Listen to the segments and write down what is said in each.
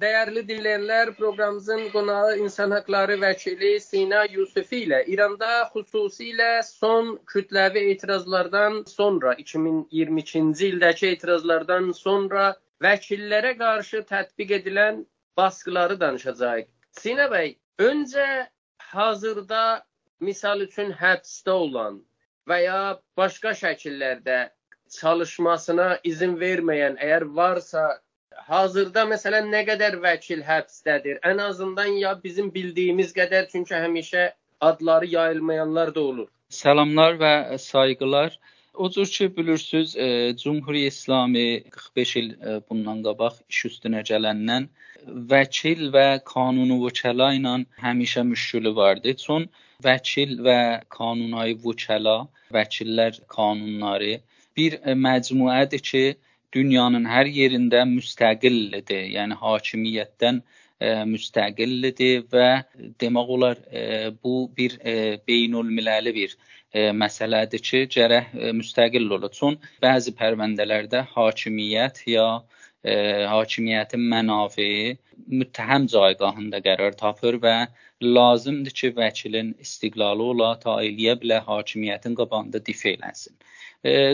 Dəyərli dinləyənlər, proqramımızın qonağı insan hüquqları vəkili Sina Yusufi ilə İranda xüsusilə son kütləvi etirazlardan sonra 2022-ci ildəki etirazlardan sonra vəkillərə qarşı tətbiq edilən baskıları danışacağıq. Sina bəy, öncə hazırda misal üçün həbsdə olan və ya başqa şəkillərdə çalışmasına izin verməyən əgər varsa hazırda məsələn nə qədər vəkil həbsdədir? Ən azından ya bizim bildiyimiz qədər, çünki həmişə adları yayılmayanlar da olur. Salamlar və sayğılar. O cür ki, bilirsiniz, e, Cümhuri İslami 45 il e, bundan qabaq iş üstünə gələndən vəkil və qanunu vəkəla ilə həmişə müşkülü vardı. Çün vəkil və qanunayı vəkəla, vəkillər qanunları bir məcmuədir ki, dünyanın hər yerində müstəqillidir. Yəni hakimiyyətdən e, müstəqillidir və demək olar e, bu bir e, beynəlmiləli bir e, məsələdir ki, gərək e, müstəqil ola. Çün bəzi pərvəndələrdə hakimiyyət ya e, hakimiyyətin mənafeyi müttəhəm caygahında qərar tapır və lazımdır ki, vəkilin istiqlalı ola ta eləyə bilə hakimiyyətin qabağında difə eləsin.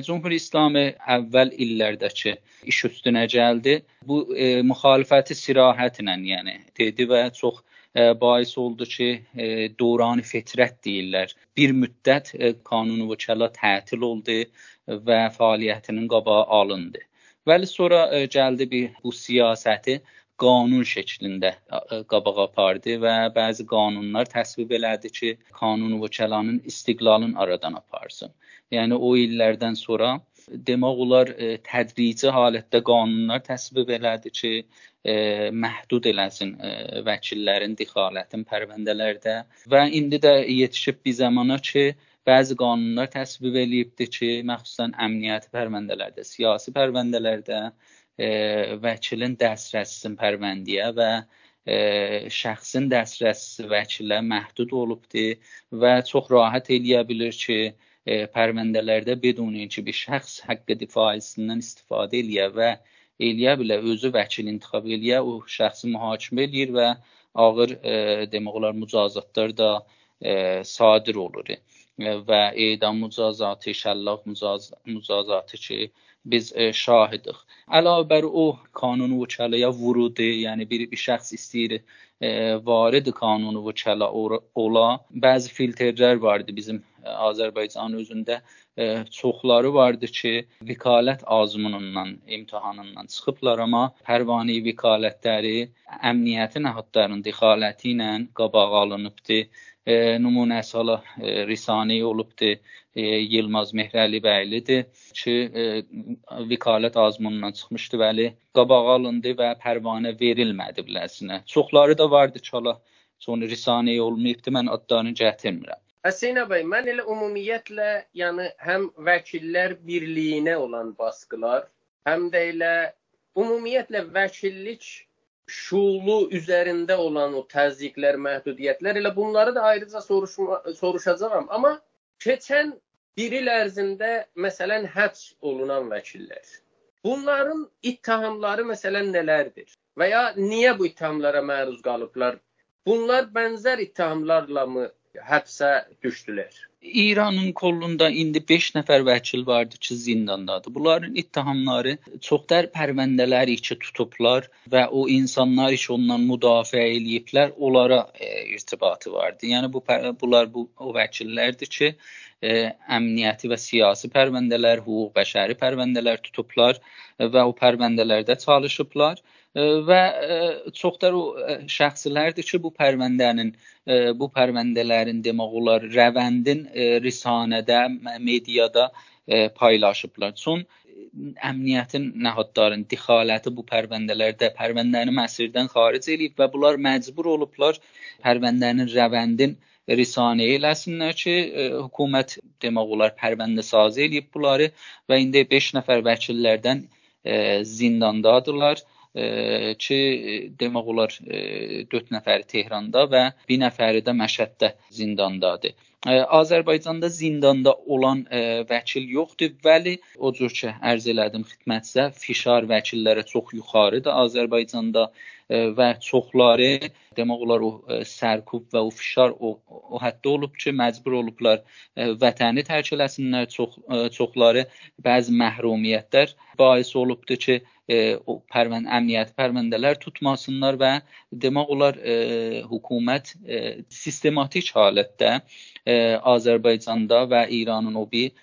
Cümhur İslamı əvvəl illərdəki iş üstünə gəldi. Bu e, müxalifəti sirahətlə, yəni dedi və çox e, bais oldu ki, e, Doran Fitrət deyirlər. Bir müddət e, qanunu vəkala tətil oldu və fəaliyyətinin qabağı alındı. Vəli sonra e, gəldi bir bu siyasəti qanun şəklində e, qabağa apardı və bəzi qanunlar təsvib elədi ki, qanun vəkəlanın istiqlalını aradan aparsın. Yəni o illərdən sonra demək olar e, tədrici halətdə qanunlar təsvib elədi ki, ə, məhdud eləsin ə, vəkillərin dixalətin pərvəndələrdə. Və indi də yetişib bir zamana ki, bəzi qanunlar təsvib eləyibdir ki, məxsusən əmniyyəti pərvəndələrdə, siyasi pərvəndələrdə e, vəkilin dəstrəsisin pərvəndiyə və e, şəxsin dəstrəsi vəkilə məhdud olubdur və çox rahat eləyə bilir ki, e, pərvəndələrdə beduni ki, bir şəxs haqqı difacisindən istifadə eləyə və eləyə bilə özü vəkil intiqab eləyə, o şəxsi mühakimə eləyir və ağır e, demək olar mücazatlar da e, sadir olur və edam mücazatı, şəllaq mücazatı ki, biz e, şahidik. Əlavə bər o qanunu vəkələyə vurudu, yəni bir, bir şəxs istəyir e, varid qanunu vəkələ ola. Bəzi filtrlər vardı bizim e, Azərbaycan özündə e, çoxları vardı ki, vikalət azmunundan, imtahanından çıxıblar, amma pərvani vikalətləri əmniyyətin əhadlarının dixaləti ilə qabağa alınıbdı nümunəsi hala Risani olubdu. E, Yılmaz Mehrəli bəylidir ki, vikalət azmunundan çıxmışdı bəli. Qabağa alındı və pərvanə verilmədi biləsinə. Çoxları da vardı ki, hala sonra Risani olmayıbdı. Mən adlarını gətirmirəm. Hüseyn bəy, mən elə ümumiyyətlə, yəni həm vəkillər birliyinə olan baskılar, həm də elə ümumiyyətlə vəkillik şuulu üzərində olan o təzyiqlər, məhdudiyyətlər elə bunları da ayrıca soruşma, soruşacağam. Amma keçən bir il ərzində məsələn həbs olunan vəkillər. Bunların ittihamları məsələn nələrdir? Və ya niyə bu ittihamlara məruz qalıblar? Bunlar bənzər ittihamlarla mı həbsə düşdülər? İranın kolunda indi 5 nəfər vəkil vardı ki, zindandadır. Bunların ittihamları çoxdar pərvəndələr içi tutublar və o insanlar iş ondan müdafiə eləyiblər, onlara e, irtibatı vardı. Yəni bu bunlar bu o vəkillərdir ki, e, əmniyyəti və siyasi pərvəndələr, hüquq bəşəri pərvəndələr tutublar və o pərvəndələrdə çalışıblar və çoxlar o şəxslərdir ki, bu pərvəndənin bu pərvəndələrin demək olar rəvəndin risanədə, mediada paylaşıblar. Çün əmniyyətin nəhadların dixaləti bu pərvəndələrdə pərvəndəni məsirdən xaric eləyib və bunlar məcbur olublar pərvəndənin rəvəndin risanəyə eləsinlər ki, hökumət demək olar pərvəndə sazı eləyib bunları və indi 5 nəfər vəkillərdən zindandadırlar ki, demək olar 4 nəfəri Tehranda və bir nəfəri də Məşəddə zindandadır. Azərbaycanda zindanda olan ə, vəkil yoxdur, vəli o cür ki, ərz elədim xidmətsə, fişar vəkillərə çox yuxarıdır Azərbaycanda. və çoxları demək olar o sərkub və o fişar o, o həddə olub ki, məcbur olublar vətəni tərk eləsinlər. Çox çoxları bəzi məhrumiyyətlər bais olubdu ki, o pərvənd əmniyyət pərvəndələr tutmasınlar və demək olar hökumət sistematik halətdə Azərbaycanda və İranın o bir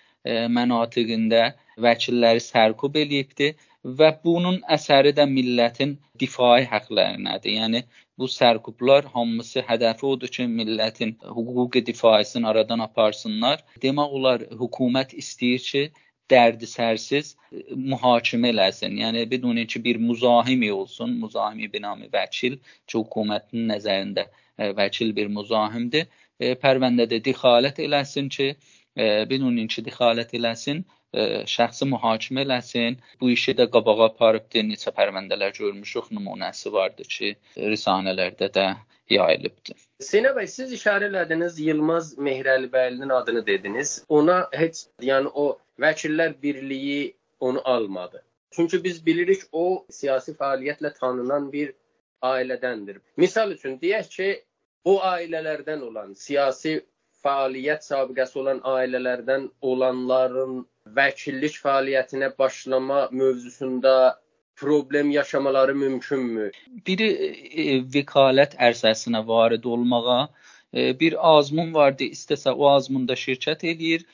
mənatiqində vəkilləri sərkub eləyibdi və bunun əsəri də millətin difai həqlərinədir. Yəni bu sərkublar hamısı hədəfi odur ki, millətin hüquqi difasını aradan aparsınlar. Demək olar hökumət istəyir ki, dərdi sərsiz mühakimə eləsin. Yəni bidun ki, bir muzahimi olsun, muzahimi binami vəkil ki, hökumətin nəzərində vəkil bir muzahimdir. Pərvəndədə dixalət eləsin ki, bidun ki, dixalət eləsin şəxsi mühakimə eləsin. Bu işi də qabağa aparıbdı. Neçə pərvəndələr görmüşük, nümunəsi vardı ki, risanələrdə də yayılıbdı. Sinə bəy, siz işarə elədiniz Yılmaz Mehrəlibəylinin adını dediniz. Ona heç yəni o vəkillər birliyi onu almadı. Çünki biz bilirik o siyasi fəaliyyətlə tanınan bir ailədəndir. Misal üçün deyək ki, o ailələrdən olan, siyasi fəaliyyət sabiqəsi olan ailələrdən olanların vəkillik fəaliyyətinə başlama mövzusunda problem yaşamaları mümkünmü? Biri e, vəkalət ərsəsinə varid olmağa, e, bir azmun vardı, istəsə o azmunda şirkət eləyir,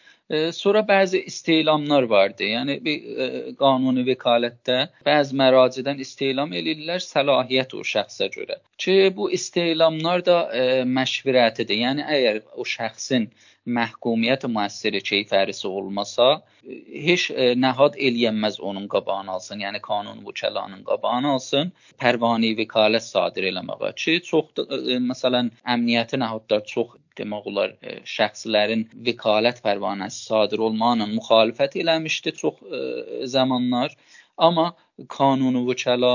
Sonra bəzi istelamlar vardı. Yəni bir qanuni vəkalətdə bəzi məracidən istelam eləyirlər səlahiyyət o şəxsə görə. Ki bu istelamlar da məşvirətidir. Yəni əgər o şəxsin məhkumiyyət müəssiri keyfərisi olmasa, heç nəhad eləyənməz onun qabağını alsın, yəni qanun vəkalanın qabağını alsın, pərvani vəkalət sadir eləməyə. Ki çox məsələn əmniyyəti nəhadlar çox demək olar e, şəxslərin vəkalət pərvanəsi sadir olmaqla müxalifət eləmişdi çox ə, e, zamanlar. Amma qanunu vəkala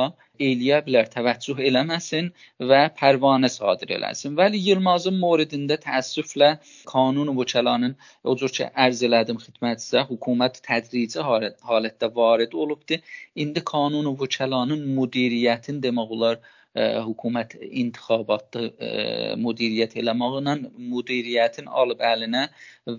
eləyə bilər, təvəccüh eləməsin və pərvanə sadir eləsin. Vəli Yılmazın moridində təəssüflə qanun vəkalanın o cür ki ərz elədim xidmətinizə, hökumət tədrici halətdə varid olubdu. İndi qanun vəkalanın müdiriyyətin demək olar hökumət intixabatda müdiriyyət eləməklə müdiriyyətin alıb əlinə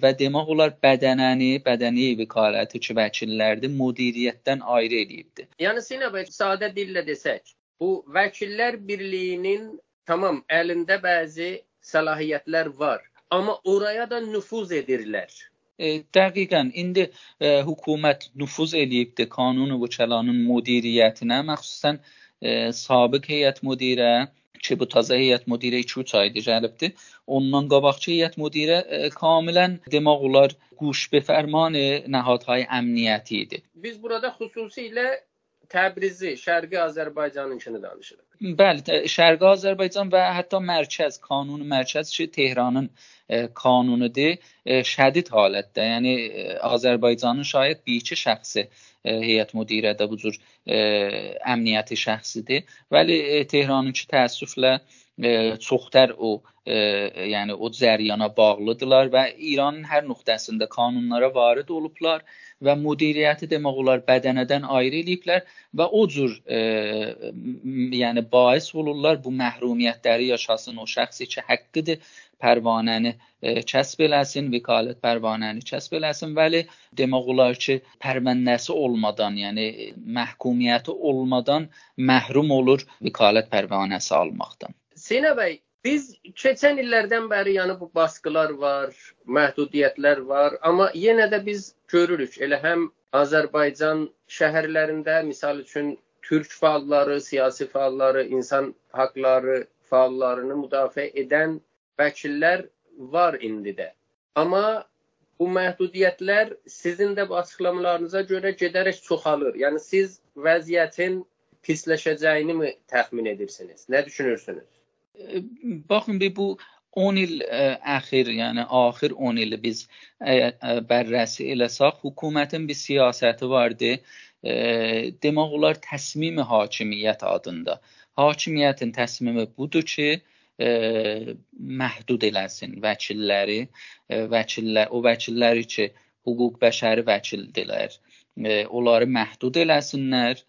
və demək olar bədənəni, bədəni vəkaləti ki, vəkillərdir, müdiriyyətdən ayrı eləyibdi. Yəni Sinə bəy, sadə dillə desək, bu vəkillər birliyinin tamam əlində bəzi səlahiyyətlər var, amma oraya da nüfuz edirlər. E, dəqiqən indi e, hökumət nüfuz eləyibdi qanun vəkalanın müdiriyyətinə, məxsusən e, sabiq heyət müdirə ki, bu təzə heyət müdirə 2-3 aydır gəlibdi. Ondan qabaqçı heyət müdirə ə, e, kamilən demək olar quş be fərmanı nəhadhay əmniyyəti idi. Biz burada xüsusilə Təbrizi, Şərqi Azərbaycanınkını danışırıq. Bəli, Azərbaycan və hətta mərkəz, qanuni mərkəz ki, Tehranın e, qanunudur, e, şədid halətdə. Yəni Azərbaycanın şayət bir iki şəxsi heyət müdirə də bu cür əmniyyəti şəxsidir. Vəli e, Tehranınki təəssüflə çoxtər o e, yəni o cəriyana bağlıdırlar və İranın hər nöqtəsində qanunlara varid olublar və müdiriyyəti demək olar bədənədən ayrı eləyiblər və o cür e, yəni bais olurlar bu məhrumiyyətləri yaşasın o şəxsi ki, haqqıdır pərvanəni e, kəsb eləsin, vəkalət pərvanəni kəsb eləsin, vəli demək olar ki, pərvəndəsi olmadan, yəni məhkumiyyəti olmadan məhrum olur vəkalət pərvanəsi almaqdan. Sinə bəy, biz keçən illərdən bəri yəni bu baskılar var, məhdudiyyətlər var, amma yenə də biz görürük elə həm Azərbaycan şəhərlərində misal üçün türk fəalları, siyasi fəalları, insan haqları fəallarını müdafiə edən vəkillər var indi də. Amma bu məhdudiyyətlər sizin də bu açıqlamalarınıza görə gedərək çoxalır. Yəni siz vəziyyətin pisləşəcəyini mi təxmin edirsiniz? Nə düşünürsünüz? Baxın bir bu 10 il ə, əxir, yəni axir 10 ili biz ə, ə, bərrəsi eləsək, hökumətin bir siyasəti vardı. Ə, demək olar təsmimi hakimiyyət adında. Hakimiyyətin təsmimi budur ki, e, məhdud eləsin vəkilləri, e, vəkillər o vəkilləri ki, hüquq bəşəri vəkildilər. onları məhdud eləsinlər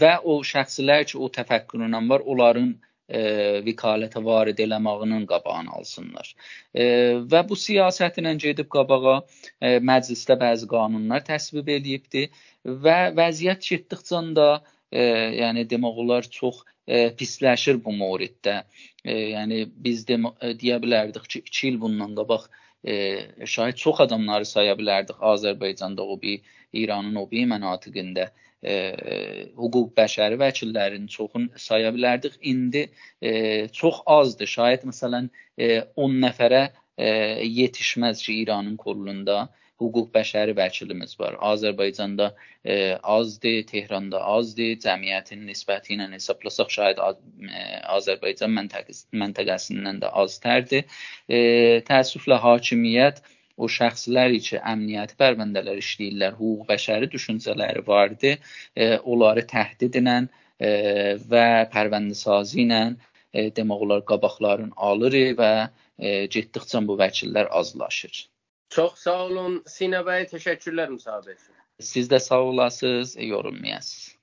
və o şəxslər ki, o təfəkkürlə var, onların e, vikalətə varid eləmağının qabağını alsınlar. E, və bu siyasətlə gedib qabağa e, məclisdə bəzi qanunlar təsvib eləyibdi və vəziyyət getdikcə də e, yəni demək olar çox e, pisləşir bu moriddə. E, yəni biz de, e, deyə bilərdik ki, 2 il bundan qabaq e, şahid çox adamları saya bilərdik Azərbaycanda o bir İranın o bir mənatiqində e, hüquq bəşəri vəkillərinin çoxunu saya bilərdik. İndi e, çox azdır. Şayət məsələn e, 10 nəfərə e, yetişməz ki, İranın kolunda hüquq bəşəri vəkilimiz var. Azərbaycanda e, azdır, Tehranda azdır, cəmiyyətin nisbəti ilə hesablasaq şayad e, Azərbaycan məntəqəsi, məntəqəsindən də aztərdir. E, təəssüflə hakimiyyət o şəxslər ki, əmniyyəti pərvəndələr işləyirlər, hüquq bəşəri düşüncələri vardı, e, onları təhdid ilə e, və pərvəndəsazi ilə demək olar qabaqların alır və e, getdikcə bu vəkillər azlaşır. Çox sağ olun Sina bəy, təşəkkürlər müsahibə üçün. Siz də sağ olasınız, yorulmayasınız.